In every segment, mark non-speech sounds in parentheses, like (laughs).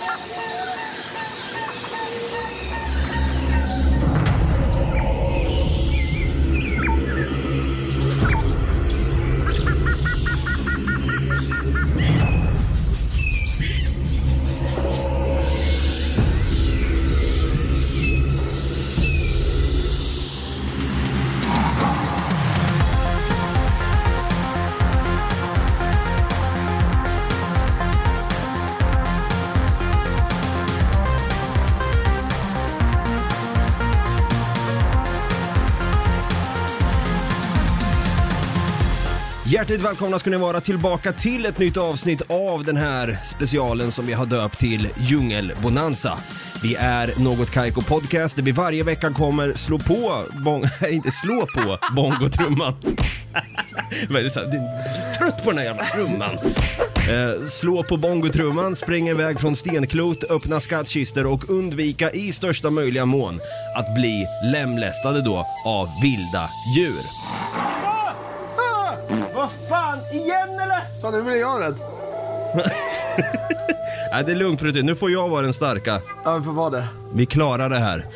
Thank you. Hjärtligt välkomna ska ni vara tillbaka till ett nytt avsnitt av den här specialen som vi har döpt till Djungelbonanza. Vi är Något Kaiko Podcast där vi varje vecka kommer slå på, bong... (laughs) inte slå på bongotrumman. (laughs) Vad är det så här? Trött på den här jävla trumman. Eh, slå på bongotrumman, springa iväg från stenklot, öppna skattkistor och undvika i största möjliga mån att bli lemlästade då av vilda djur. Vad fan, igen eller? Så nu blir jag rädd. (laughs) Nej, det är lugnt Brutti, nu får jag vara den starka. Ja, vi får vara det. Vi klarar det här.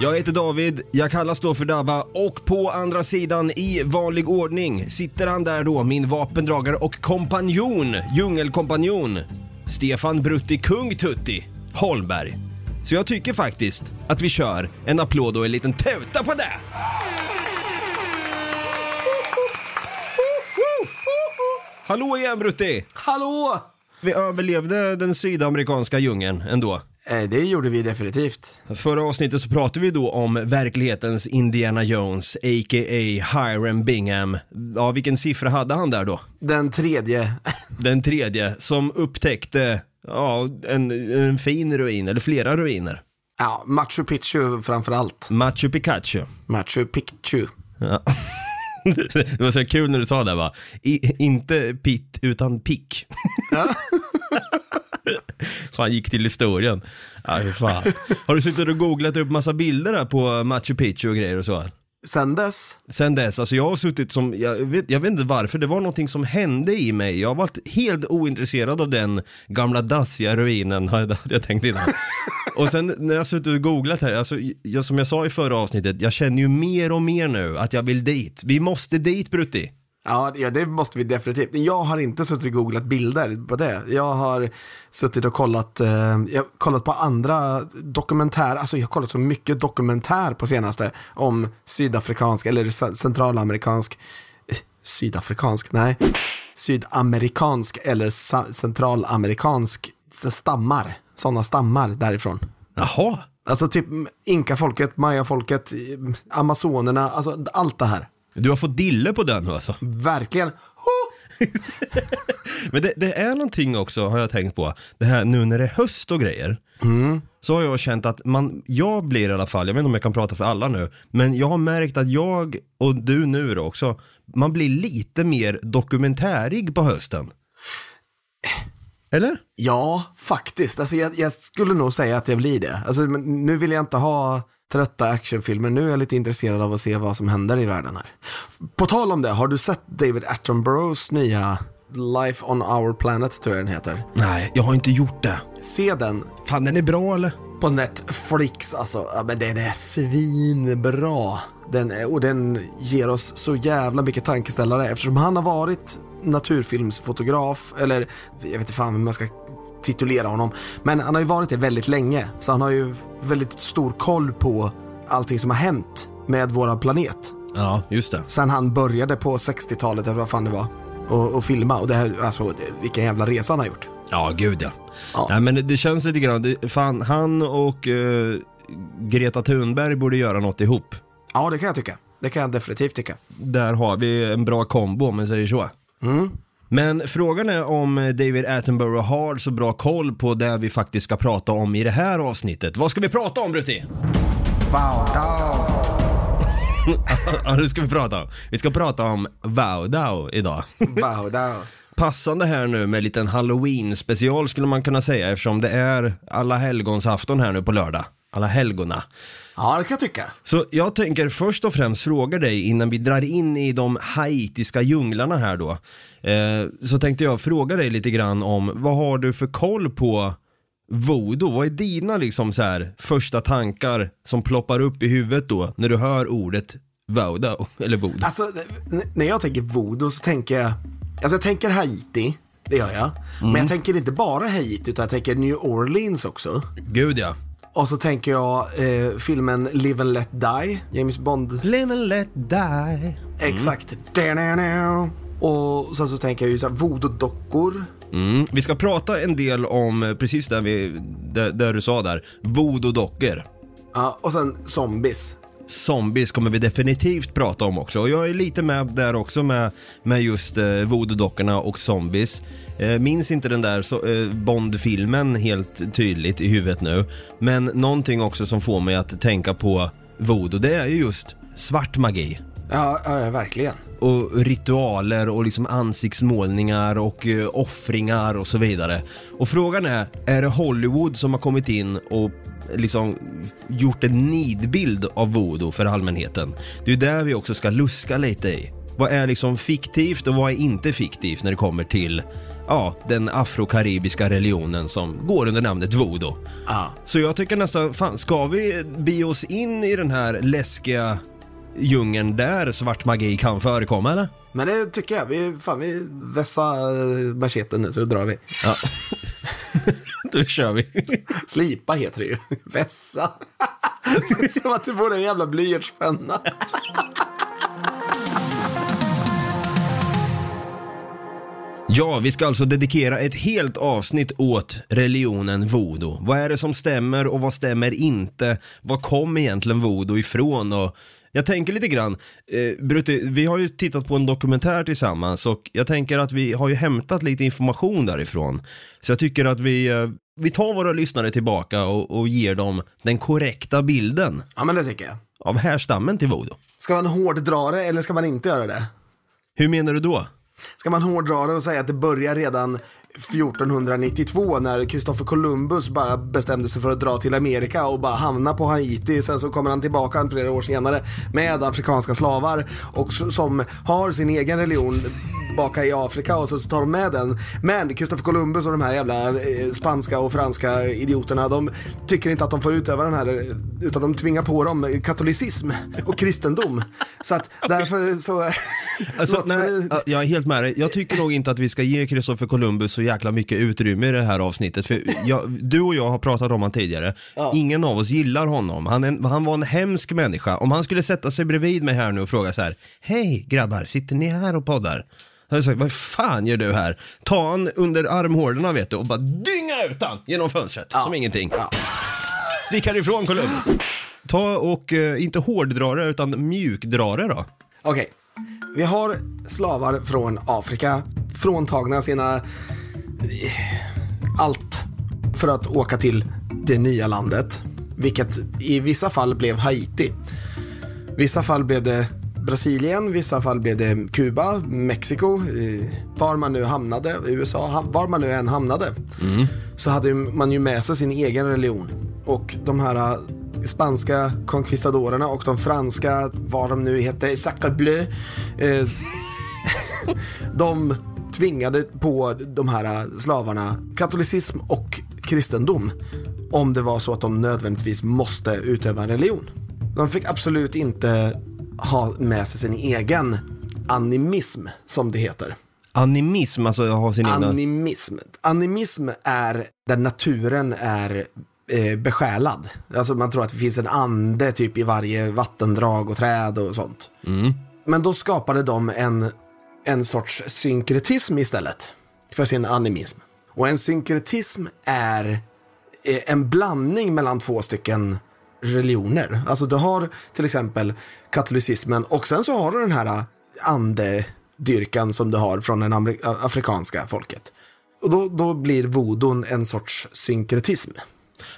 Jag heter David, jag kallas då för Dabba och på andra sidan i vanlig ordning sitter han där då, min vapendragare och kompanjon, djungelkompanjon, Stefan Brutti Kung Tutti Holmberg. Så jag tycker faktiskt att vi kör en applåd och en liten tuta på det! Hallå igen Brutti! Hallå! Vi överlevde den sydamerikanska djungeln ändå. Eh, det gjorde vi definitivt. Förra avsnittet så pratade vi då om verklighetens Indiana Jones, a.k.a. Hiram Bingham. Ja, vilken siffra hade han där då? Den tredje. Den tredje, som upptäckte, ja, en, en fin ruin, eller flera ruiner. Ja, Machu Picchu framför allt. Machu Picchu. Machu Picchu. Ja. Det var så kul när du sa det va? I, inte pitt, utan pick. (laughs) fan, gick till historien. Hur fan. Har du suttit och googlat upp massa bilder där på Machu Picchu och grejer och så? Sen dess, Sen dess, alltså jag har suttit som, jag vet, jag vet inte varför, det var någonting som hände i mig. Jag har varit helt ointresserad av den gamla dassiga ruinen, hade jag tänkt innan. (laughs) och sen när jag suttit och googlat här, alltså, jag, som jag sa i förra avsnittet, jag känner ju mer och mer nu att jag vill dit. Vi måste dit Brutti. Ja, det måste vi definitivt. Jag har inte suttit och googlat bilder på det. Jag har suttit och kollat, eh, jag har kollat på andra dokumentärer, alltså jag har kollat så mycket dokumentär på senaste om sydafrikansk eller centralamerikansk, eh, sydafrikansk, nej, sydamerikansk eller centralamerikansk stammar, sådana stammar därifrån. Jaha. Alltså typ inkafolket, mayafolket, amazonerna, alltså allt det här. Du har fått dille på den alltså. Verkligen. (laughs) Men det, det är någonting också, har jag tänkt på. Det här nu när det är höst och grejer. Så har jag känt att man, jag blir i alla fall, jag vet inte om jag kan prata för alla nu, men jag har märkt att jag, och du nu då också, man blir lite mer dokumentärig på hösten. Eller? Ja, faktiskt. Alltså, jag, jag skulle nog säga att jag blir det. Alltså, nu vill jag inte ha trötta actionfilmer. Nu är jag lite intresserad av att se vad som händer i världen här. På tal om det, har du sett David Attenboroughs nya Life on our planet, tror jag den heter. Nej, jag har inte gjort det. Se den Fan, den är bra eller? på Netflix, alltså. Ja, men den är svinbra. Den är, och den ger oss så jävla mycket tankeställare eftersom han har varit naturfilmsfotograf, eller jag vet inte fan hur man ska titulera honom. Men han har ju varit det väldigt länge, så han har ju väldigt stor koll på allting som har hänt med våra planet. Ja, just det. Sen han började på 60-talet, eller vad fan det var, och, och filma. Och det här, alltså, vilken jävla resa han har gjort. Ja, gud ja. Ja. Nej, men det, känns lite grann, det, fan, han och eh, Greta Thunberg borde göra något ihop. Ja, det kan jag tycka. Det kan jag definitivt tycka. Där har vi en bra kombo om man säger så. Men frågan är om David Attenborough har så bra koll på det vi faktiskt ska prata om i det här avsnittet. Vad ska vi prata om Brutti? Wow. (laughs) Ja, det ska vi prata om. Vi ska prata om Vaudau idag. Wow. (laughs) Passande här nu med en liten halloween special skulle man kunna säga eftersom det är alla helgonsafton här nu på lördag. Alla helgona. Ja, det kan jag tycka. Så jag tänker först och främst fråga dig innan vi drar in i de haitiska djunglarna här då. Eh, så tänkte jag fråga dig lite grann om vad har du för koll på voodoo, vad är dina liksom så här första tankar som ploppar upp i huvudet då när du hör ordet voodoo, eller voodoo? Alltså, när jag tänker voodoo så tänker jag, alltså jag tänker Haiti, det gör jag. Men jag tänker inte bara Haiti, utan jag tänker New Orleans också. Gud ja. Och så tänker jag eh, filmen Live and Let Die, James Bond. Live and let die. Exakt. Da-da-da. Och sen så tänker jag ju så här, voodoo-dockor. Mm. Vi ska prata en del om eh, precis där, vi, där, där du sa där, voodoo-dockor. Ja, och sen zombies. Zombies kommer vi definitivt prata om också och jag är lite med där också med, med just eh, voodoo-dockorna och zombies. Eh, minns inte den där så, eh, Bond-filmen helt tydligt i huvudet nu. Men någonting också som får mig att tänka på voodoo, det är ju just svart magi. Ja, ja, verkligen. och ritualer och liksom ansiktsmålningar och uh, offringar och så vidare. Och frågan är, är det Hollywood som har kommit in och liksom gjort en nidbild av voodoo för allmänheten? Det är ju där vi också ska luska lite i. Vad är liksom fiktivt och vad är inte fiktivt när det kommer till ja, den afrokaribiska religionen som går under namnet voodoo. Ja. Så jag tycker nästan, fan ska vi be oss in i den här läskiga djungeln där svart magi kan förekomma eller? Men det tycker jag. Vi, fan, vi vässar eh, macheten nu så drar vi. Ja. (laughs) Då kör vi. Slipa heter det ju. (laughs) Vässa. (laughs) Som att det vore en jävla blyertspenna. Ja, vi ska alltså dedikera ett helt avsnitt åt religionen voodoo. Vad är det som stämmer och vad stämmer inte? Vad kom egentligen voodoo ifrån? Och jag tänker lite grann, eh, Brutti, vi har ju tittat på en dokumentär tillsammans och jag tänker att vi har ju hämtat lite information därifrån. Så jag tycker att vi, eh, vi tar våra lyssnare tillbaka och, och ger dem den korrekta bilden Ja, men det tycker jag. av härstammen till voodoo. Ska man hårddra det eller ska man inte göra det? Hur menar du då? Ska man hårdra det och säga att det börjar redan 1492 när Kristoffer Columbus bara bestämde sig för att dra till Amerika och bara hamna på Haiti. Sen så kommer han tillbaka flera år senare med afrikanska slavar och som har sin egen religion baka i Afrika och så tar de med den. Men Kristoffer Columbus och de här jävla eh, spanska och franska idioterna de tycker inte att de får utöva den här eh, utan de tvingar på dem katolicism och kristendom. Så att (laughs) därför så... (laughs) Alltså, nej, ja, jag är helt med dig. Jag tycker nog inte att vi ska ge Kristoffer Columbus så jäkla mycket utrymme i det här avsnittet. För jag, du och jag har pratat om honom tidigare. Ingen av oss gillar honom. Han, en, han var en hemsk människa. Om han skulle sätta sig bredvid mig här nu och fråga så här. Hej grabbar, sitter ni här och poddar? Jag hade sagt, vad fan gör du här? Ta han under armhålorna vet du och bara dynga ut han genom fönstret som ingenting. Ja. Stick härifrån Columbus. Ta och, eh, inte hårddra det utan mjukdra det då. Okej, vi har slavar från Afrika fråntagna sina allt för att åka till det nya landet. Vilket i vissa fall blev Haiti. Vissa fall blev det Brasilien, vissa fall blev det Kuba, Mexiko, var man nu hamnade, USA, var man nu än hamnade. Så hade man ju med sig sin egen religion. Och de här äh, spanska conquistadorerna och de franska, vad de nu hette, Sacre Bleu, eh, (laughs) de tvingade på de här äh, slavarna katolicism och kristendom. Om det var så att de nödvändigtvis måste utöva en religion. De fick absolut inte ha med sig sin egen animism, som det heter. Animism, alltså ha sin egna... Animism. Animism är där naturen är eh, besjälad. Alltså man tror att det finns en ande typ i varje vattendrag och träd och sånt. Men då skapade de en, en sorts synkretism istället för sin animism. Och en synkretism är eh, en blandning mellan två stycken religioner. Alltså du har till exempel katolicismen och sen så har du den här andedyrkan som du har från den amer- afrikanska folket. Och då, då blir vodun en sorts synkretism.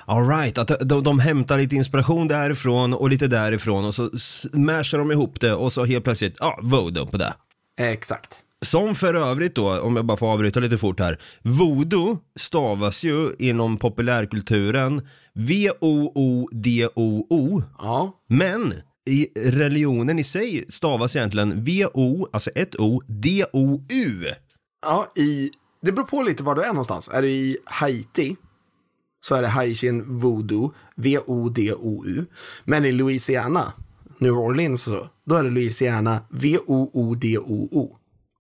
All right, att de, de hämtar lite inspiration därifrån och lite därifrån och så smashar de ihop det och så helt plötsligt, ja, voodoo på det. Exakt. Som för övrigt då, om jag bara får avbryta lite fort här. Voodoo stavas ju inom populärkulturen V-O-O-D-O-O. Ja, Men i religionen i sig stavas egentligen V-O, alltså ett O, D-O-U. ja i, det beror på lite var du är någonstans. Är du i Haiti så är det haitian voodoo, V-O-D-O-U. Men i Louisiana, New Orleans och så, då är det Louisiana, V-O-O-D-O-O.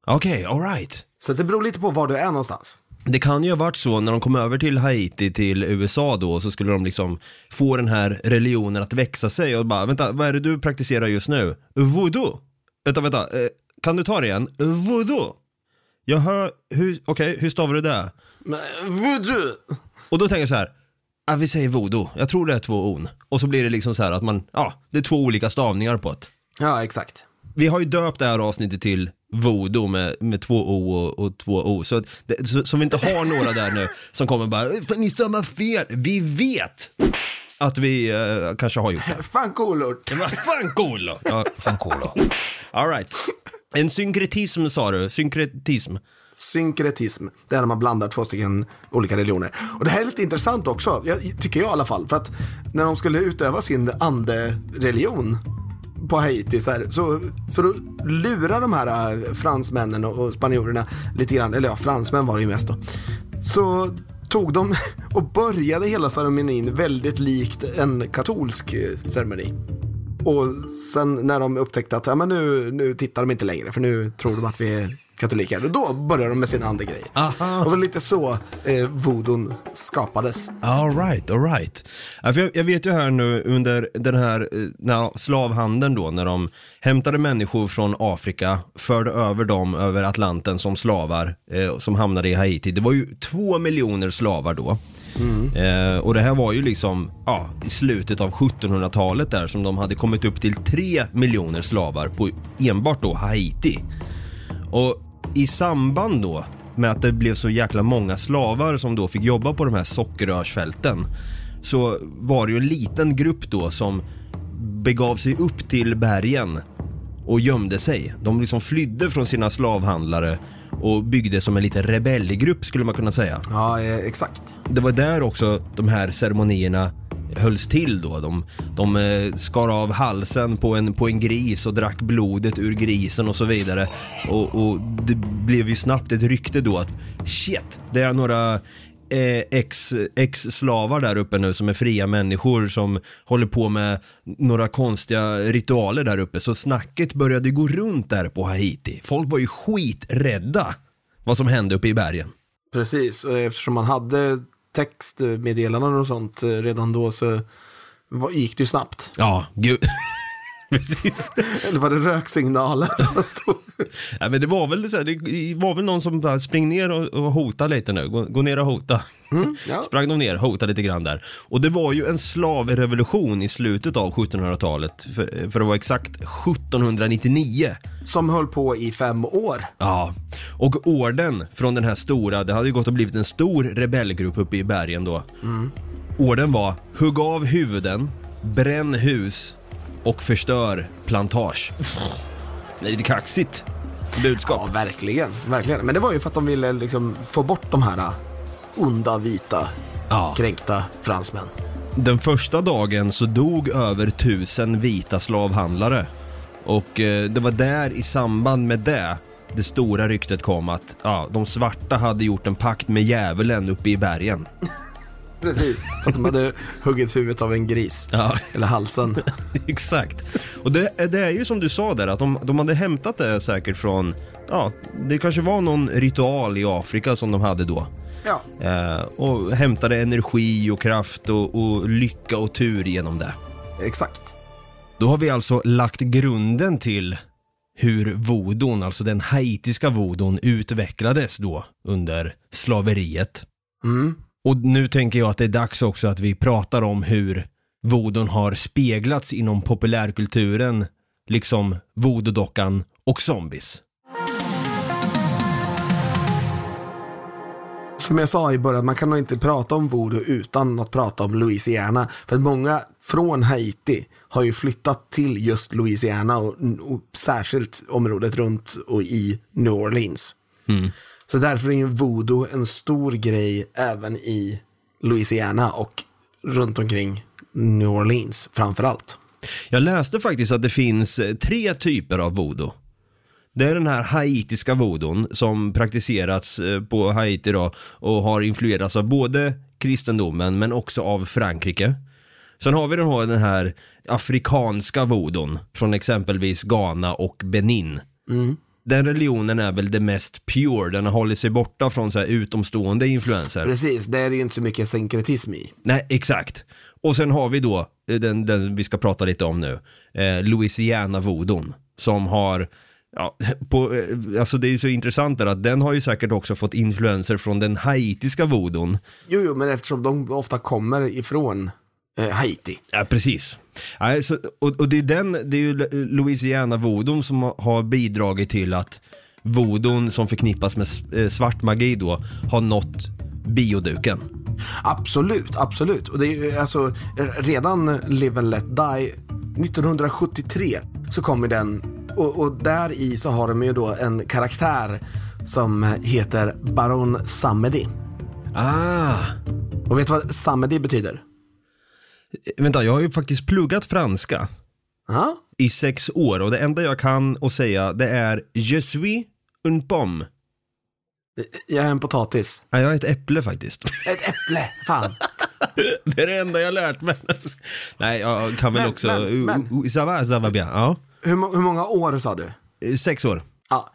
Okej, alright. Så det beror lite på var du är någonstans. Det kan ju ha varit så när de kom över till Haiti, till USA då, så skulle de liksom få den här religionen att växa sig och bara, vänta, vad är det du praktiserar just nu? Voodoo? Vänta, vänta, eh, kan du ta det igen? Voodoo? Jag hör, hur, okej, hur stavar du det? Voodoo! Och då tänker jag så här, ah, vi säger voodoo, jag tror det är två on. Och så blir det liksom så här att man, ja, det är två olika stavningar på det. Ja, exakt. Vi har ju döpt det här avsnittet till voodoo med, med två o och, och två o. Så, det, så, så vi inte har några där nu (laughs) som kommer bara, "Fan, ni stammar fel. Vi vet att vi eh, kanske har gjort det. (laughs) Fan Vad fan då? Ja, fan då. (laughs) All right. En synkretism sa du, synkretism. Synkretism, det är när man blandar två stycken olika religioner. Och det här är lite intressant också, jag, tycker jag i alla fall. För att när de skulle utöva sin ande-religion på Haiti, så, här, så för att lura de här äh, fransmännen och, spanjorerna lite grann, eller ja, fransmän var det ju mest då. Så tog de (laughs) och började hela ceremonin väldigt likt en katolsk äh, ceremoni. Och sen när de upptäckte att ja, men nu, nu tittar de inte längre för nu tror de att vi är katoliker. Och då började de med sin andegrej. Aha. Och det var lite så eh, voodoo skapades. All right, all right. Ja, för jag, jag vet ju här nu under den här eh, när slavhandeln då, när de hämtade människor från Afrika, förde över dem över Atlanten som slavar, eh, som hamnade i Haiti. Det var ju två miljoner slavar då. Eh, och det här var ju liksom, ja, i slutet av 1700-talet där som de hade kommit upp till tre miljoner slavar på enbart då Haiti. Och i samband då med att det blev så jäkla många slavar som då fick jobba på de här sockerrörsfälten så var det ju en liten grupp då som begav sig upp till bergen och gömde sig. De liksom flydde från sina slavhandlare och byggde som en liten rebellgrupp skulle man kunna säga. Ja, eh, exakt. Det var där också de här ceremonierna hölls till då. De, de eh, skar av halsen på en, på en gris och drack blodet ur grisen och så vidare. Och, och det blev ju snabbt ett rykte då att shit, det är några eh, ex, ex-slavar där uppe nu som är fria människor som håller på med några konstiga ritualer där uppe. Så snacket började gå runt där på Haiti. Folk var ju skiträdda vad som hände uppe i bergen. Precis, och eftersom man hade textmeddelanden och sånt eh, redan då så gick det ju snabbt. Ja, gud. (laughs) Precis. Eller var det röksignaler? (laughs) Ja, men det var väl så här, det var väl någon som bara spring ner och, och hota lite nu, gå, gå ner och hota. ja. (laughs) Sprang de ner, hotade lite grann där. Och det var ju en slavrevolution i slutet av 1700-talet, för, för att vara exakt 1799. Som höll på i fem år. Ja, och orden från den här stora, det hade ju gått och blivit en stor rebellgrupp uppe i bergen då. Orden var hugg av huvuden, bränn hus och förstör plantage. Det är lite kaxigt budskap. Ja, verkligen. verkligen. Men det var ju för att de ville liksom få bort de här uh, onda, vita, Ja. kränkta fransmän. Den första dagen så dog över tusen vita slavhandlare. Och eh, det var där i samband med det det stora ryktet kom att ja, de svarta hade gjort en pakt med djävulen uppe i bergen. Precis, för att de hade huggit huvudet av en gris. Ja. Eller halsen. (laughs) Exakt. Och det, det är ju som du sa där att de, de hade hämtat det säkert från, ja, det kanske var någon ritual i Afrika som de hade då. Ja, Eh, och hämtade energi och kraft och, och lycka och tur genom det. exakt. Då har vi alltså lagt grunden till hur vodon, alltså den haitiska vodon, utvecklades då under slaveriet. Mm. Och nu tänker jag att det är dags också att vi pratar om hur vodon har speglats inom populärkulturen, liksom voodoo-dockan och zombies. Som jag sa i början, man kan nog inte prata om voodoo utan att prata om Louisiana. För att många från Haiti har ju flyttat till just Louisiana och, och särskilt området runt och i New Orleans. Så därför är ju voodoo en stor grej även i Louisiana och runt omkring New Orleans framför allt. Jag läste faktiskt att det finns eh, tre typer av voodoo. Det är den här haitiska vodon som praktiserats eh, på Haiti då och har influerats av både kristendomen men också av Frankrike. Sen har vi den här, afrikanska vodon från exempelvis Ghana och Benin. Den religionen är väl det mest pure, den har hållit sig borta från så här utomstående influenser. Precis, det är ju inte så mycket synkretism i. Nej, exakt. Och sen har vi då eh, den, den vi ska prata lite om nu, eh, Louisiana vodon som har Ja, (laughs) på, eh, alltså det är så intressant där att den har ju säkert också fått influenser från den haitiska vodon. Jo, jo, men eftersom de ofta kommer ifrån eh, Haiti. Ja, precis. Ja, så, och, och det är den, det är ju Louisiana vodon som har- bidragit till att vodon som förknippas med eh, svart magi då har nått bioduken. Absolut, absolut. Och det är ju alltså redan Live and Let Die 1973 så kommer den och, och där i så har de ju då en karaktär som heter Baron Samedi. Ah! Och vet du vad Samedi betyder? Vänta, jag har ju faktiskt pluggat franska Ja, i sex år och det enda jag kan att säga det är Je suis un pomme. jag är en potatis. Ja, jag är ett äpple faktiskt. Ett äpple, fan. (laughs) det är det enda jag lärt mig. (laughs) Nej, jag kan väl Men, också... men, men. Ça va, ça va bien. Ja, Hur, hur många år sa du? Eh, sex år. Ja.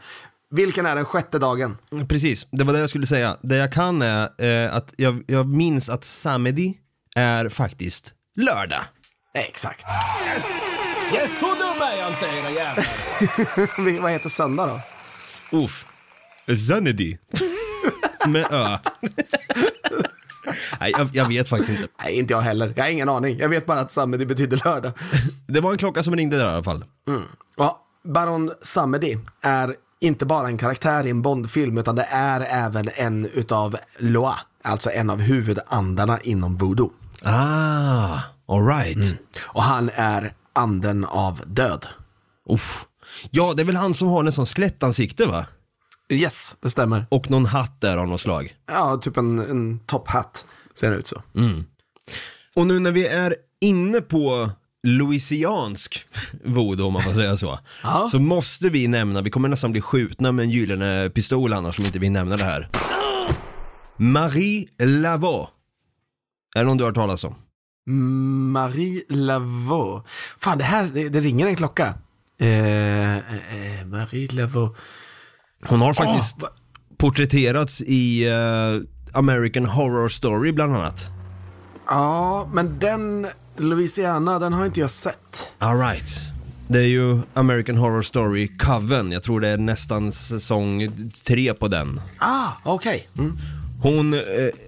Vilken är den sjätte dagen? Precis, det var det jag skulle säga. Det jag kan är eh, att jag, jag minns att samedi är faktiskt lördag. Exakt. Yes, så dum är jag inte era jävlar. (laughs) vad heter söndag då? Uff. Sunny Med ö. (laughs) Nej, jag, jag vet faktiskt inte. Nej, inte jag heller. Jag har ingen aning. Jag vet bara att Samedi betyder lördag. Det var en klocka som ringde där i alla fall. Ja, Baron Samedi är inte bara en karaktär i en Bondfilm utan det är även en utav Loa, alltså en av huvudandarna inom voodoo. Ah, alright. Och han är anden av död. Uff. Ja, det är väl han som har sån skelettansikte va? Yes, det stämmer. Och någon hatt där av något slag. Ja, typ en, en top hat ser den ut så. Och nu när vi är inne på louisiansk (laughs) voodoo om man får säga så. Ja. Så måste vi nämna, vi kommer nästan bli skjutna med en gyllene pistol annars om inte vi nämner det här. Marie Laveau. Är det någon du har hört talas om? Marie Laveau. Fan, det här, det, det ringer en klocka. Eh, eh, Marie Laveau. Hon har faktiskt va- porträtterats i eh, American Horror Story bland annat. Ja, men den Louisiana, den har inte jag sett. Alright. Det är ju American Horror Story Coven, jag tror det är nästan säsong tre på den. Ah, okej. Mm. Hon eh,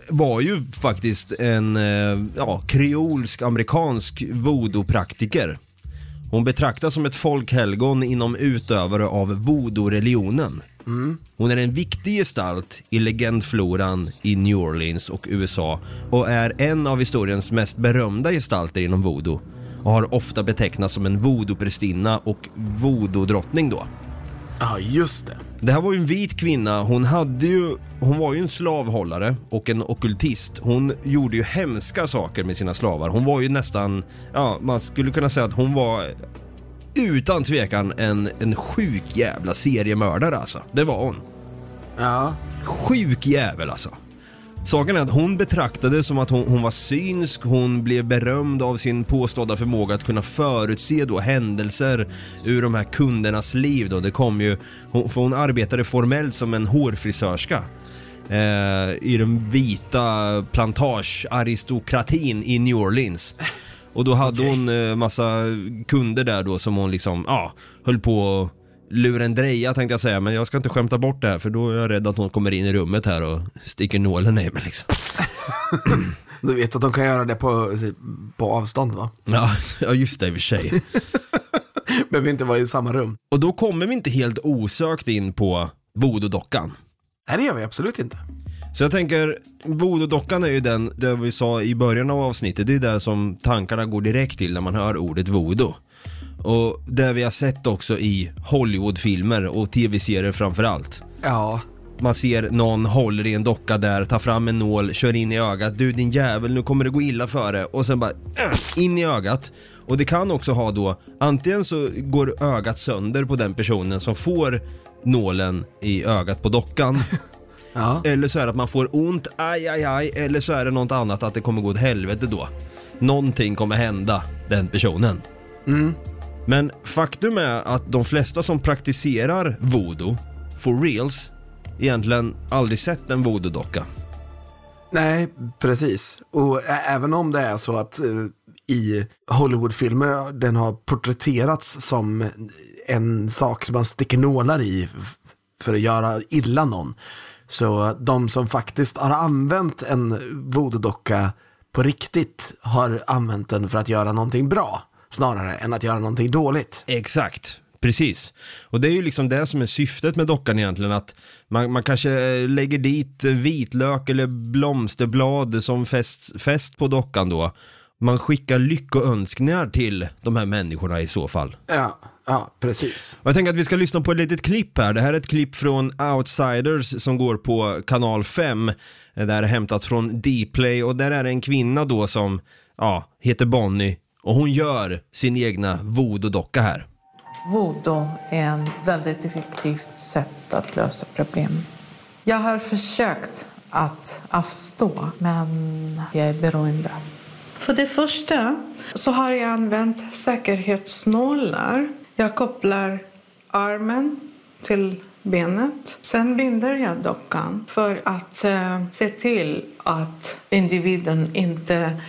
var ju faktiskt en eh, ja, kreolsk amerikansk voodoo-praktiker. Hon betraktas som ett folkhelgon inom utövare av voodoo-religionen. Hon är en viktig gestalt i legendfloran i New Orleans och USA och är en av historiens mest berömda gestalter inom voodoo och har ofta betecknats som en voodoo-prästinna och voodoo-drottning då. Ja, just det. Det här var ju en vit kvinna, hon hade ju, hon var ju en slavhållare och en ockultist. Hon gjorde ju hemska saker med sina slavar. Hon var ju nästan, ja man skulle kunna säga att hon var utan tvekan en, en sjuk jävla seriemördare alltså. Det var hon. Ja. Sjuk jävel alltså. Saken är att hon betraktades som att hon, hon var synsk, hon blev berömd av sin påstådda förmåga att kunna förutse då händelser ur de här kundernas liv då. Det kom ju, hon, för hon arbetade formellt som en hårfrisörska. Eh, I den vita plantagearistokratin i New Orleans. Och då hade Okej. hon eh, massa kunder där då som hon liksom, ja, höll på att lurendreja tänkte jag säga, men jag ska inte skämta bort det här för då är jag rädd att hon kommer in i rummet här och sticker nålen i mig liksom. Du vet att de kan göra det på, på avstånd va? Ja, (laughs) ja just det i och för sig. (laughs) Behöver inte vara i samma rum. Och då kommer vi inte helt osökt in på voodoo-dockan. Nej, det gör vi absolut inte. Så jag tänker, voodoo-dockan är ju den, det vi sa i början av avsnittet, det är det som tankarna går direkt till när man hör ordet voodoo. Och det vi har sett också i Hollywoodfilmer och tv-serier framförallt. Ja. Man ser någon håller i en docka där, tar fram en nål, kör in i ögat. Du din jävel, nu kommer det gå illa för det. Och sen bara äh, (clears throat) in i ögat. Och det kan också ha då, antingen så går ögat sönder på den personen som får nålen i ögat på dockan. (laughs) Ja. Eller så är det att man får ont, aj aj aj, eller så är det något annat att det kommer gå åt helvete då. Någonting kommer hända den personen. Men faktum är att de flesta som praktiserar voodoo, for reals, egentligen aldrig sett en voodoo-docka. Nej, precis. Och även om det är så att eh, i Hollywoodfilmer den har porträtterats som en sak som man sticker nålar i för att göra illa någon. Så de som faktiskt har använt en voodoo-docka på riktigt har använt den för att göra någonting bra. Snarare än att göra någonting dåligt. Exakt, precis. Och det är ju liksom det som är syftet med dockan egentligen, att man, man kanske eh, lägger dit vitlök eller blomsterblad som fäst, fäst på dockan då. Man skickar lyckoönskningar till de här människorna i så fall. Ja, ja precis. Och jag tänker att vi ska lyssna på ett litet klipp här. Det här är ett klipp från Outsiders som går på kanal 5. Det här är hämtat från Dplay och där är det en kvinna då som, ja, heter Bonnie och hon gör sin egna voodoo-docka här. Voodoo är ett väldigt effektivt sätt att lösa problem. Jag har försökt att avstå, men jag är beroende. För det första så har jag använt säkerhetsnålar. Jag kopplar armen till benet. Sen binder jag dockan för att eh, se till att individen inte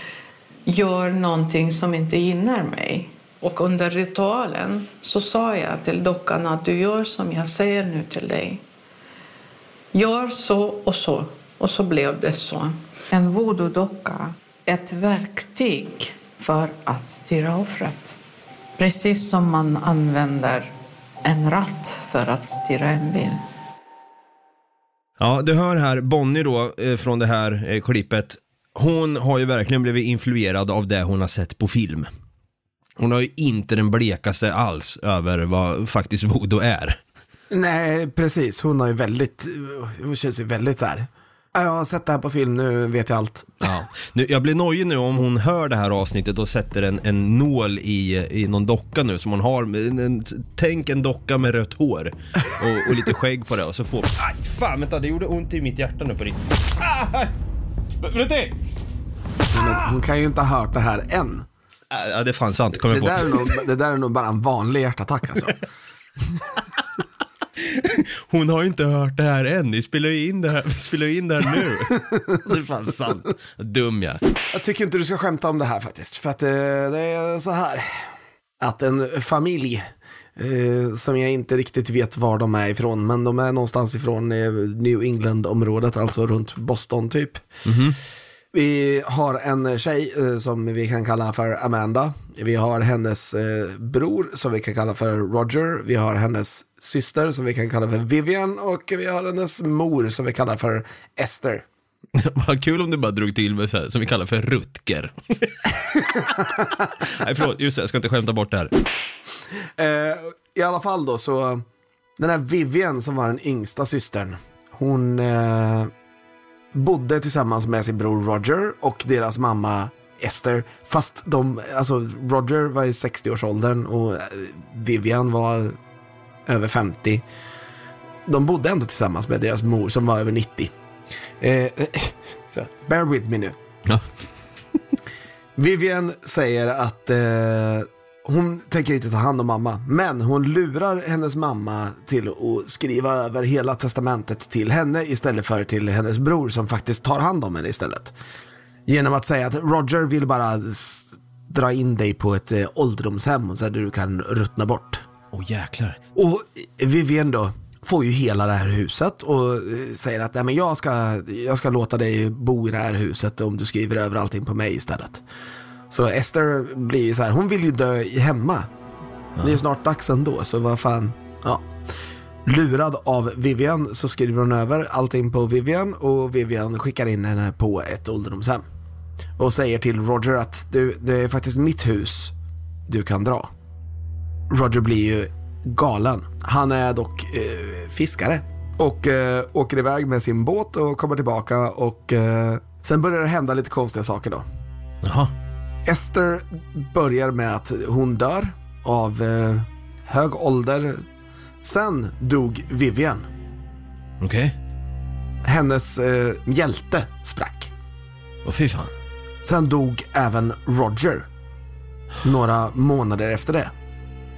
gör någonting som inte gynnar mig. Och under ritualen så sa jag till dockan att du gör som jag säger nu till dig. Gör så och så. Och så blev det så. En voodoo-docka ett verktyg för att styra offret. Precis som man använder en ratt för att styra en bil. Ja, du hör här Bonnie då eh, från det här eh, klippet. Hon har ju verkligen blivit influerad av det hon har sett på film. Hon har ju inte den blekaste alls över vad faktiskt voodoo är. Nej, precis. Hon har ju väldigt, hon känns ju väldigt så här. "Ja, Jag har sett det här på film, nu vet jag allt. Ja. Nu, jag blir nojig nu om hon hör det här avsnittet och sätter en, en nål i, i någon docka nu som hon har. En, en, tänk en docka med rött hår och, och lite skägg på det och så får... Aj, fan vänta, det gjorde ont i mitt hjärta nu på riktigt. Ah! Men hon kan ju inte ha hört det här än. Ja, det är fan sant, kom Det på. är nog, det där är nog bara en vanlig hjärtattack alltså. (laughs) (laughs) Hon har ju inte hört det här än, vi spelar ju in det här, vi spelar in det här nu. (laughs) det är fan sant. Dum jag. Jag tycker inte du ska skämta om det här faktiskt. För att eh, det är så här. Att en familj, eh, som jag inte riktigt vet var de är ifrån, men de är någonstans ifrån eh, New England-området, alltså runt Boston typ. Vi har en tjej eh, som vi kan kalla för Amanda. Vi har hennes eh, bror som vi kan kalla för Roger. Vi har hennes syster som vi kan kalla för Vivian. Och vi har hennes mor som vi kallar för Esther. (laughs) Vad kul om du bara drog till med så här, som vi kallar för Rutger. (laughs) Nej förlåt, just det, jag ska inte skämta bort det här. Eh, I alla fall då så, den här Vivian som var den yngsta systern, hon eh, bodde tillsammans med sin bror Roger och deras mamma Esther. Fast de, alltså Roger var i 60-årsåldern och eh, Vivian var över 50. De bodde ändå tillsammans med deras mor som var över 90. Eh, eh, så, bear with me nu. Ja. Vivian säger att eh, hon tänker inte ta hand om mamma, men hon lurar hennes mamma till att skriva över hela testamentet till henne istället för till hennes bror som faktiskt tar hand om henne istället. Genom att säga att Roger vill bara dra in dig på ett eh, ålderdomshem så att du kan ruttna bort. Åh jäklar. Och Vivian då får ju hela det här huset och eh, säger att Nej, men jag, ska, jag ska låta dig bo i det här huset om du skriver över allting på mig istället. Så Esther blir ju så här, hon vill ju dö hemma. Det är snart dags ändå, så vad fan, ja. Lurad av Vivian så skriver hon över allting på Vivian och Vivian skickar in henne på ett ålderdomshem. Och säger till Roger att du, det är faktiskt mitt hus du kan dra. Roger blir ju galen. Han är dock eh, fiskare. Och eh, åker iväg med sin båt och kommer tillbaka och eh, sen börjar det hända lite konstiga saker då. Jaha. Esther börjar med att hon dör av eh, hög ålder. Sen dog Vivian. Okej. hennes eh, hjälte sprack. Och fy fan. Sen dog även Roger några månader efter det.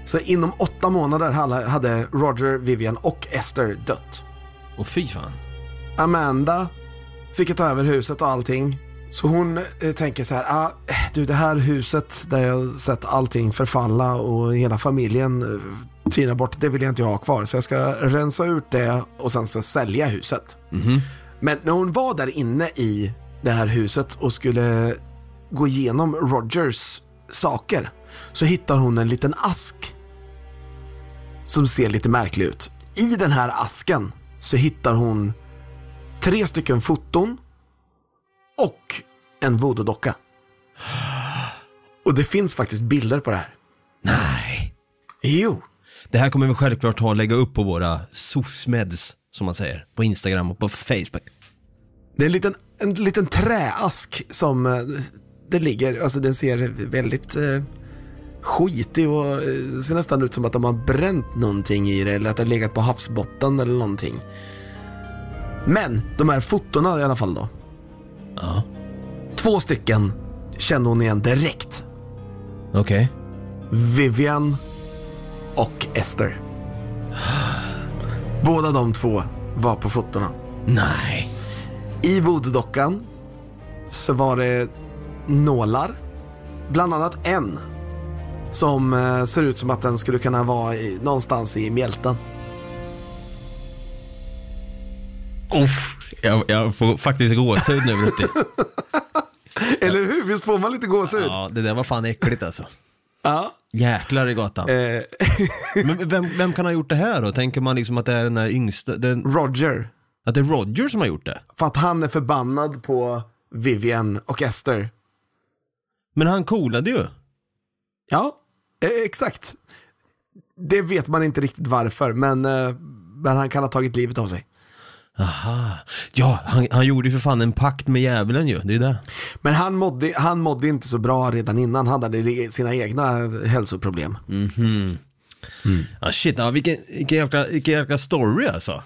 Så inom åtta månader hade- Roger, Vivian och Esther dött. Och fy fan. Amanda fick ta över huset och allting. Så hon eh, tänker så här, ah, du det här huset där jag sett allting förfalla och hela familjen eh, tyna bort, det vill jag inte ha kvar. Så jag ska rensa ut det och sen ska sälja huset. Men när hon var där inne i det här huset och skulle gå igenom Rogers saker så hittar hon en liten ask som ser lite märklig ut. I den här asken så hittar hon tre stycken foton och en voodoo-docka. Och det finns faktiskt bilder på det här. Nej. Jo. Det här kommer vi självklart och lägga upp på våra SOSMEDs, som man säger, på Instagram och på Facebook. Det är en liten, en liten träask som eh, det ligger, alltså den ser väldigt eh, skitig och eh, ser nästan ut som att de har bränt någonting i det eller att det har legat på havsbotten eller någonting. Men de här fotona i alla fall då. Ja. Två stycken kände hon igen direkt. Okej. Vivian och Esther. Båda de två var på fotona. Nej. I voodoo-dockan så var det nålar. Bland annat en som eh, ser ut som att den skulle kunna vara i, någonstans i mjälten. Uff. Jag, jag får faktiskt gåshud nu Brutti. (laughs) Eller hur? Visst får man lite gåshud? Ja. Ja, det där var fan äckligt alltså. Jäklar i gatan. Eh, (laughs) Men vem, vem kan ha gjort det här då? Tänker man liksom att det är den där yngsta, den, Roger. att det är Roger som har gjort det? För att han är förbannad på Vivian och Esther. Men han coolade ju. Ja, eh, exakt. Det vet man inte riktigt varför, men, eh, men han kan ha tagit livet av sig. Aha. Ja, han, han gjorde ju för fan en pakt med djävulen ju, det är det. Men han mådde, han mådde inte så bra redan innan. Han hade sina egna hälsoproblem. Ja shit, ja, vilken, vilken, jäkla, vilken jäkla story alltså.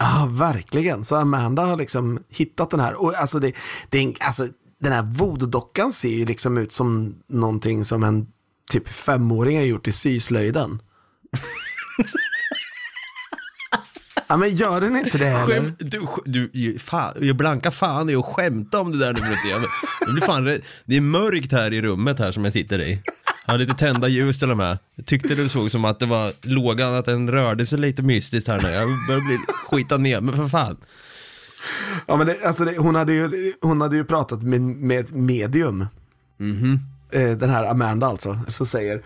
Ja, verkligen. Så Amanda har liksom hittat den här. Och alltså, det, det är, alltså den här voodoo-dockan ser ju liksom ut som någonting som en typ femåring har gjort i syslöjden. ja, men gör den inte det eller? Skämt, du, du, fan, jag blankar fan i att skämta om det där nu. Jag- jag blir fan rädd. Det är mörkt här i rummet här som jag sitter i. Jag har lite tända ljus till och med. Jag tyckte det såg som att det var lågan, att den rörde sig lite mystiskt här nu. Jag börjar bli skita ner men för fan. Ja, men det, alltså det, hon, hade ju, hon hade ju pratat med, med medium. Eh, Eh, den här Amanda alltså, som säger,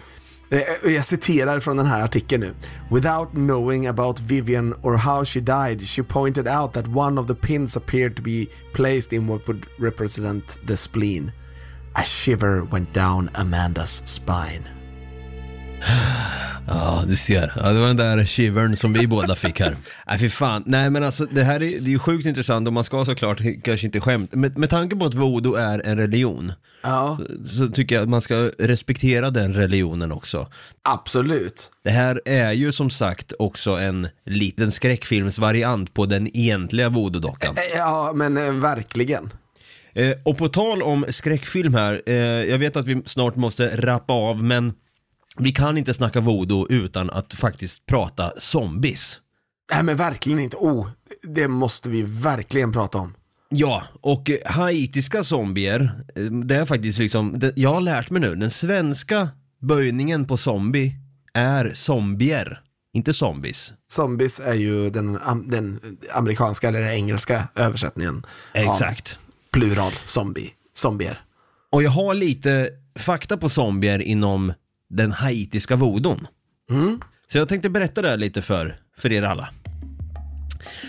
eh, jag citerar från den här artikeln nu. Without knowing about Vivian or how she died, she pointed out that one of the pins appeared to be placed in what would represent the spleen. A shiver went down Amandas spine. (sighs) Ja, du ser. Ja, det var den där shivern som vi båda fick här. (laughs) Nej, fy fan. Nej, men alltså det här är, det är ju sjukt intressant och man ska såklart kanske inte skämta. Med, med tanke på att voodoo är en religion Ja, så tycker jag att man ska respektera den religionen också. absolut. Det här är ju som sagt också en liten skräckfilmsvariant på den egentliga voodoo-dockan. Eh, Ja, men eh, verkligen. Eh, och på tal om skräckfilm här, eh, jag vet att vi snart måste rappa av, men vi kan inte snacka voodoo utan att faktiskt prata zombies. Nej, men verkligen inte. Oh, det måste vi verkligen prata om. Ja, och haitiska zombier, eh, det är faktiskt liksom, det, jag har lärt mig nu, den svenska böjningen på zombie är zombier, inte zombies. Zombies är ju den, den amerikanska eller den engelska översättningen. Exakt. Plural zombie. Zombier. Och jag har lite fakta på zombier inom den haitiska vodon. Så jag tänkte berätta det här lite för, för er alla.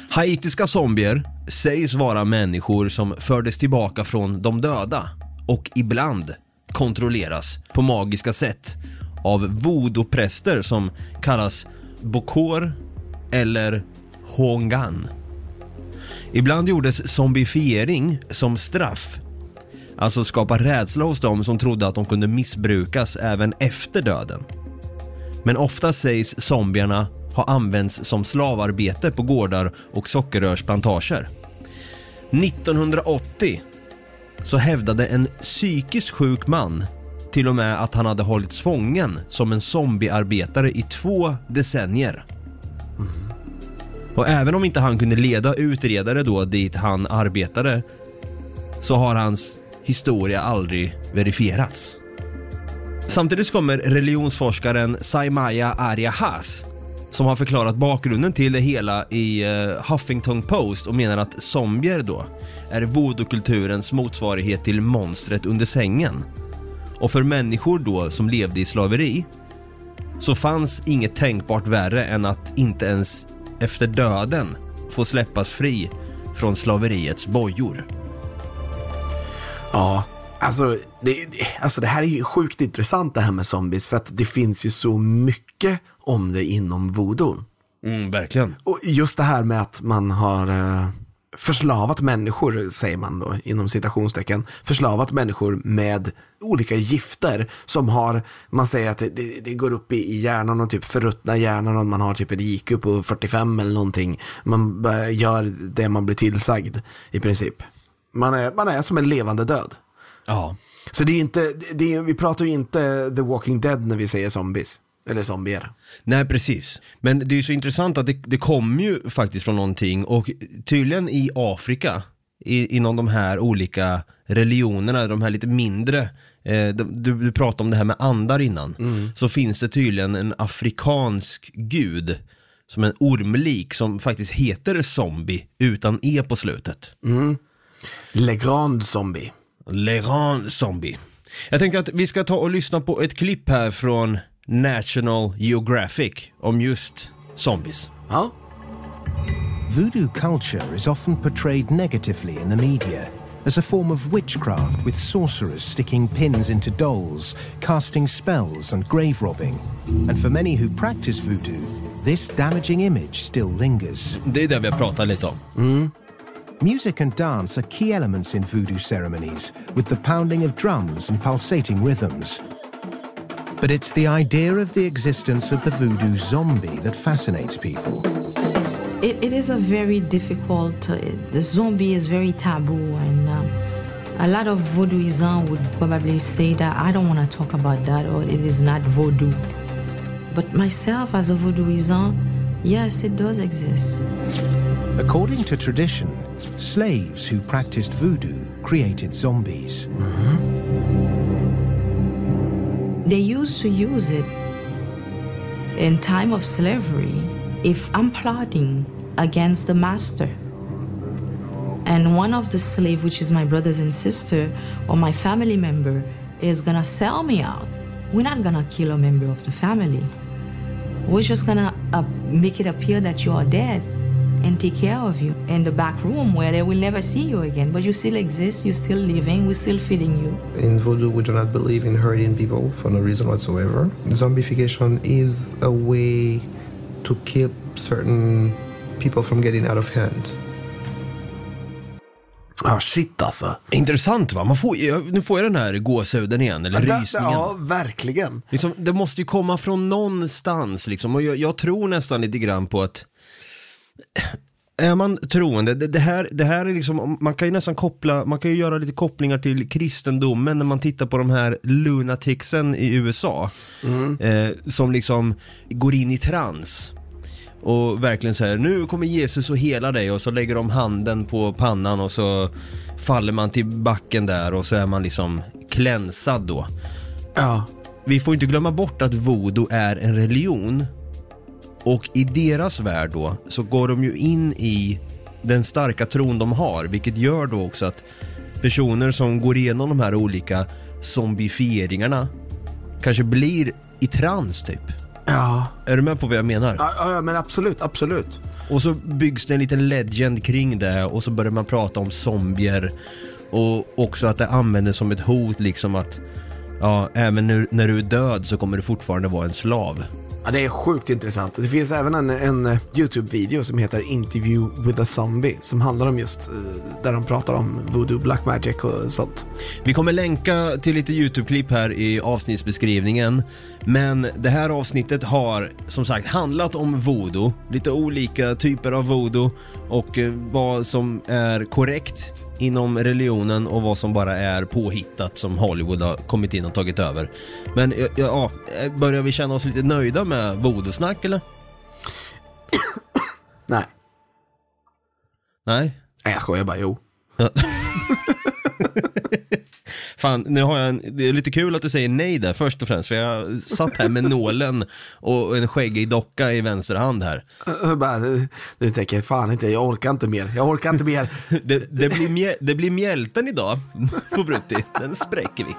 Haitiska zombier sägs vara människor som fördes tillbaka från de döda och ibland kontrolleras på magiska sätt av voodoo-präster som kallas bokor eller hongan. Ibland gjordes zombifiering som straff Alltså skapa rädsla hos dem som trodde att de kunde missbrukas även efter döden. Men ofta sägs zombierna ha använts som slavarbete på gårdar och sockerrörsplantager. 1980 så hävdade en psykiskt sjuk man till och med att han hade hållits fången som en zombiearbetare i två decennier. Och även om inte han kunde leda utredare då dit han arbetade så har hans historia aldrig verifierats. Samtidigt kommer religionsforskaren Saimaya Arya Haas som har förklarat bakgrunden till det hela i eh, Huffington Post och menar att zombier då är voodoo-kulturens motsvarighet till monstret under sängen. Och för människor då som levde i slaveri så fanns inget tänkbart värre än att inte ens efter döden få släppas fri från slaveriets bojor. Ja, alltså det, alltså det här är ju sjukt intressant det här med zombies för att det finns ju så mycket om det inom voodoo. Mm, verkligen. Och just det här med att man har eh, förslavat människor, säger man då inom citationstecken, förslavat människor med olika gifter som har, man säger att det, det går upp i, i hjärnan och typ förruttnar hjärnan och man har typ ett IQ på 45 eller någonting. Man gör det man blir tillsagd i princip. Man är, man är som en levande död. Ja. Så det är inte, det är, vi pratar ju inte The Walking Dead när vi säger zombies. Eller zombier. Nej, precis. Men det är ju så intressant att det, det kommer ju faktiskt från någonting och tydligen i Afrika, i, inom de här olika religionerna, de här lite mindre, eh, du, du pratade om det här med andar innan, Mm. så finns det tydligen en afrikansk gud som en ormlik som faktiskt heter zombie utan e på slutet. Le Grand Zombie. Leran Zombie. Jag tänkte att vi ska ta och lyssna på ett klipp här från National Geographic om just zombies. Ja. Voodoo culture is often portrayed negatively in the media as a form of witchcraft with sorcerers sticking pins into dolls, casting spells, and grave robbing. And for many who practice voodoo, this damaging image still lingers. Det är det vi har pratat lite om. Music and dance are key elements in voodoo ceremonies, with the pounding of drums and pulsating rhythms. But it's the idea of the existence of the voodoo zombie that fascinates people. It, it is a very difficult. Uh, the zombie is very taboo, and um, a lot of voodooism would probably say that I don't want to talk about that, or it is not voodoo. But myself, as a voodooism, yes, it does exist. According to tradition, slaves who practiced voodoo created zombies. Mm-hmm. They used to use it in time of slavery. If I'm plotting against the master, and one of the slave, which is my brothers and sister or my family member, is gonna sell me out, we're not gonna kill a member of the family. We're just gonna uh, make it appear that you are dead and take care of you in the back room where they will never see you again. But you still exist, you're still living, we're still feeding you. In voodoo, we do not believe in hurting people for no reason whatsoever. Zombification is a way to keep certain people from getting out of hand. Ja, shit alltså. Intressant va? Man får, nu får jag den här gåshuden igen, eller Ja, rysningen. Ja, verkligen. Liksom, det måste ju komma från någonstans liksom. Och jag, jag tror nästan lite grann på att är man troende, det, det, här, det här är liksom, man kan ju nästan koppla, man kan ju göra lite kopplingar till kristendomen när man tittar på de här lunaticsen i USA. Eh, som liksom går in i trans. Och verkligen säger nu kommer Jesus och hela dig och så lägger de handen på pannan och så faller man till backen där och så är man liksom klänsad då. Ja. Vi får inte glömma bort att voodoo är en religion och i deras värld då så går de ju in i den starka tron de har vilket gör då också att personer som går igenom de här olika zombifieringarna kanske blir i trans typ. Ja. Är du med på vad jag menar? Ja, ja, men absolut, absolut. Och så byggs det en liten legend kring det och så börjar man prata om zombier och också att det används som ett hot liksom att ja, även nu, när du är död så kommer du fortfarande vara en slav. Ja, det är sjukt intressant. Det finns även en, en eh, YouTube-video som heter Interview with a Zombie som handlar om just eh, där de pratar om voodoo, black magic och sånt. Vi kommer länka till lite YouTube-klipp här i avsnittsbeskrivningen. Men det här avsnittet har som sagt handlat om voodoo, lite olika typer av voodoo och eh, vad som är korrekt inom religionen och vad som bara är påhittat som Hollywood har kommit in och tagit över. Men ja, ja, börjar vi känna oss lite nöjda med voodoo-snack eller? (coughs) Nej, Nej? Nej jag skojar bara, jo. Ja. (laughs) Fan, nu har jag en, det är lite kul att du säger nej där först och främst, för jag satt här med nålen och en skäggig docka i vänster hand här. (laughs) Bara, Du tänker, fan inte, jag orkar inte mer, jag orkar inte mer. (laughs) Det, det, blir, mjä, det blir mjälten idag på Brutti, den spräcker vi.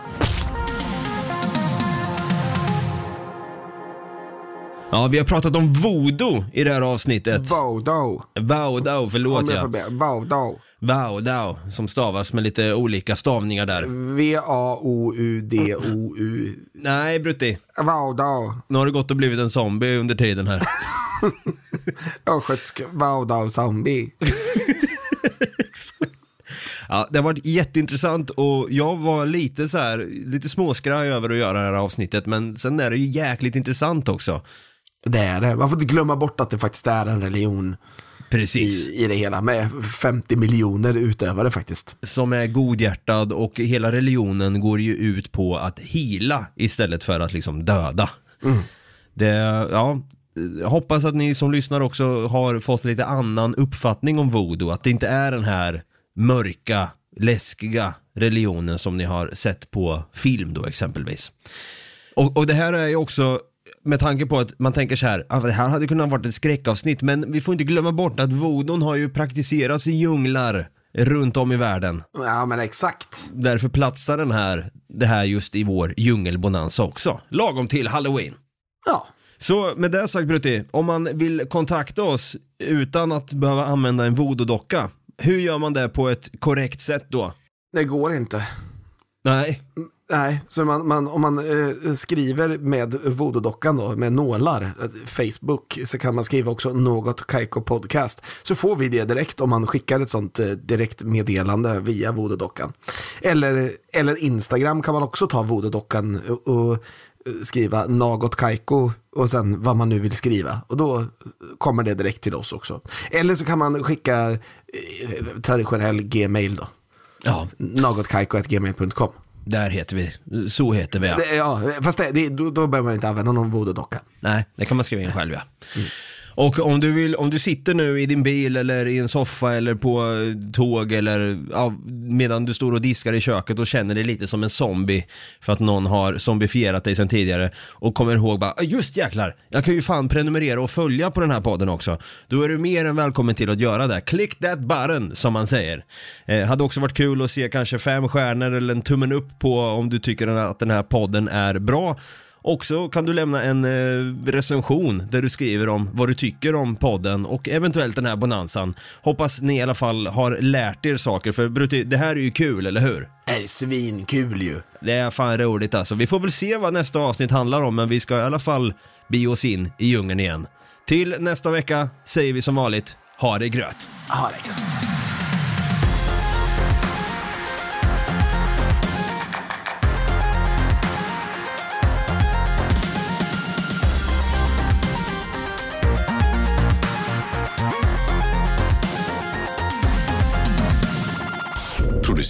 Ja, vi har pratat om voodoo i det här avsnittet. Voodoo. Voodoo, förlåt ja. Voodoo. Voodoo, som stavas med lite olika stavningar där. V-A-O-U-D-O-U. Nej, Brutti. Voodoo. Nu har det gått och blivit en zombie under tiden här. (laughs) Östgötsk voodoo zombie. (laughs) Ja, det har varit jätteintressant och jag var lite så här, lite småskraj över att göra det här avsnittet, men sen är det ju jäkligt intressant också. Det är det. Man får inte glömma bort att det faktiskt är en religion Precis. i, i det hela. Med 50 miljoner utövare faktiskt. Som är godhjärtad och hela religionen går ju ut på att hila istället för att liksom döda. Det, ja, hoppas att ni som lyssnar också har fått lite annan uppfattning om voodoo, att det inte är den här mörka, läskiga religionen som ni har sett på film då exempelvis. Och, och det här är ju också med tanke på att man tänker så här, ah, det här hade kunnat varit ett skräckavsnitt, men vi får inte glömma bort att voodoo har ju praktiserats i djunglar runt om i världen. Ja men exakt. Därför platsar den här, det här just i vår djungelbonanza också. Lagom till halloween. Ja. Så med det sagt Brutti, om man vill kontakta oss utan att behöva använda en voodoo-docka, hur gör man det på ett korrekt sätt då? Det går inte. Nej, Nej, så man, man, om man eh, skriver med voodoo-dockan då, med nålar, eh, Facebook, så kan man skriva också något Kaiko podcast. Så får vi det direkt om man skickar ett sånt eh, direktmeddelande via voodoo-dockan. Eller, eller Instagram kan man också ta voodoo-dockan och, och eh, skriva något Kaiko och sen vad man nu vill skriva. Och då kommer det direkt till oss också. Eller så kan man skicka eh, traditionell gmail då. ja, Nagotkaiko.gmail.com. där heter vi. Så heter vi ja. Det- Ja, fast det, det, då, då behöver man inte använda någon voodoo-docka. Nej, det kan man skriva in själv ja. Och om du, vill, om du sitter nu i din bil eller i en soffa eller på eh, tåg eller ja, medan du står och diskar i köket och känner dig lite som en zombie för att någon har zombifierat dig sedan tidigare och kommer ihåg bara, ah, just jäklar, jag kan ju fan prenumerera och följa på den här podden också. Då är du mer än välkommen till att göra det. Click that button som man säger. Eh, hade också varit kul att se kanske fem stjärnor eller en tummen upp på om du tycker att den här podden är bra. Också kan du lämna en eh, recension där du skriver om vad du tycker om podden och eventuellt den här bonanzan. Hoppas ni i alla fall har lärt er saker, för Brutti, det här är ju kul, eller hur? Det är svinkul ju. Det är fan roligt alltså. Vi får väl se vad nästa avsnitt handlar om, men vi ska i alla fall bege oss in i djungeln igen. Till nästa vecka säger vi som vanligt, ha det gröt! Ha det gött.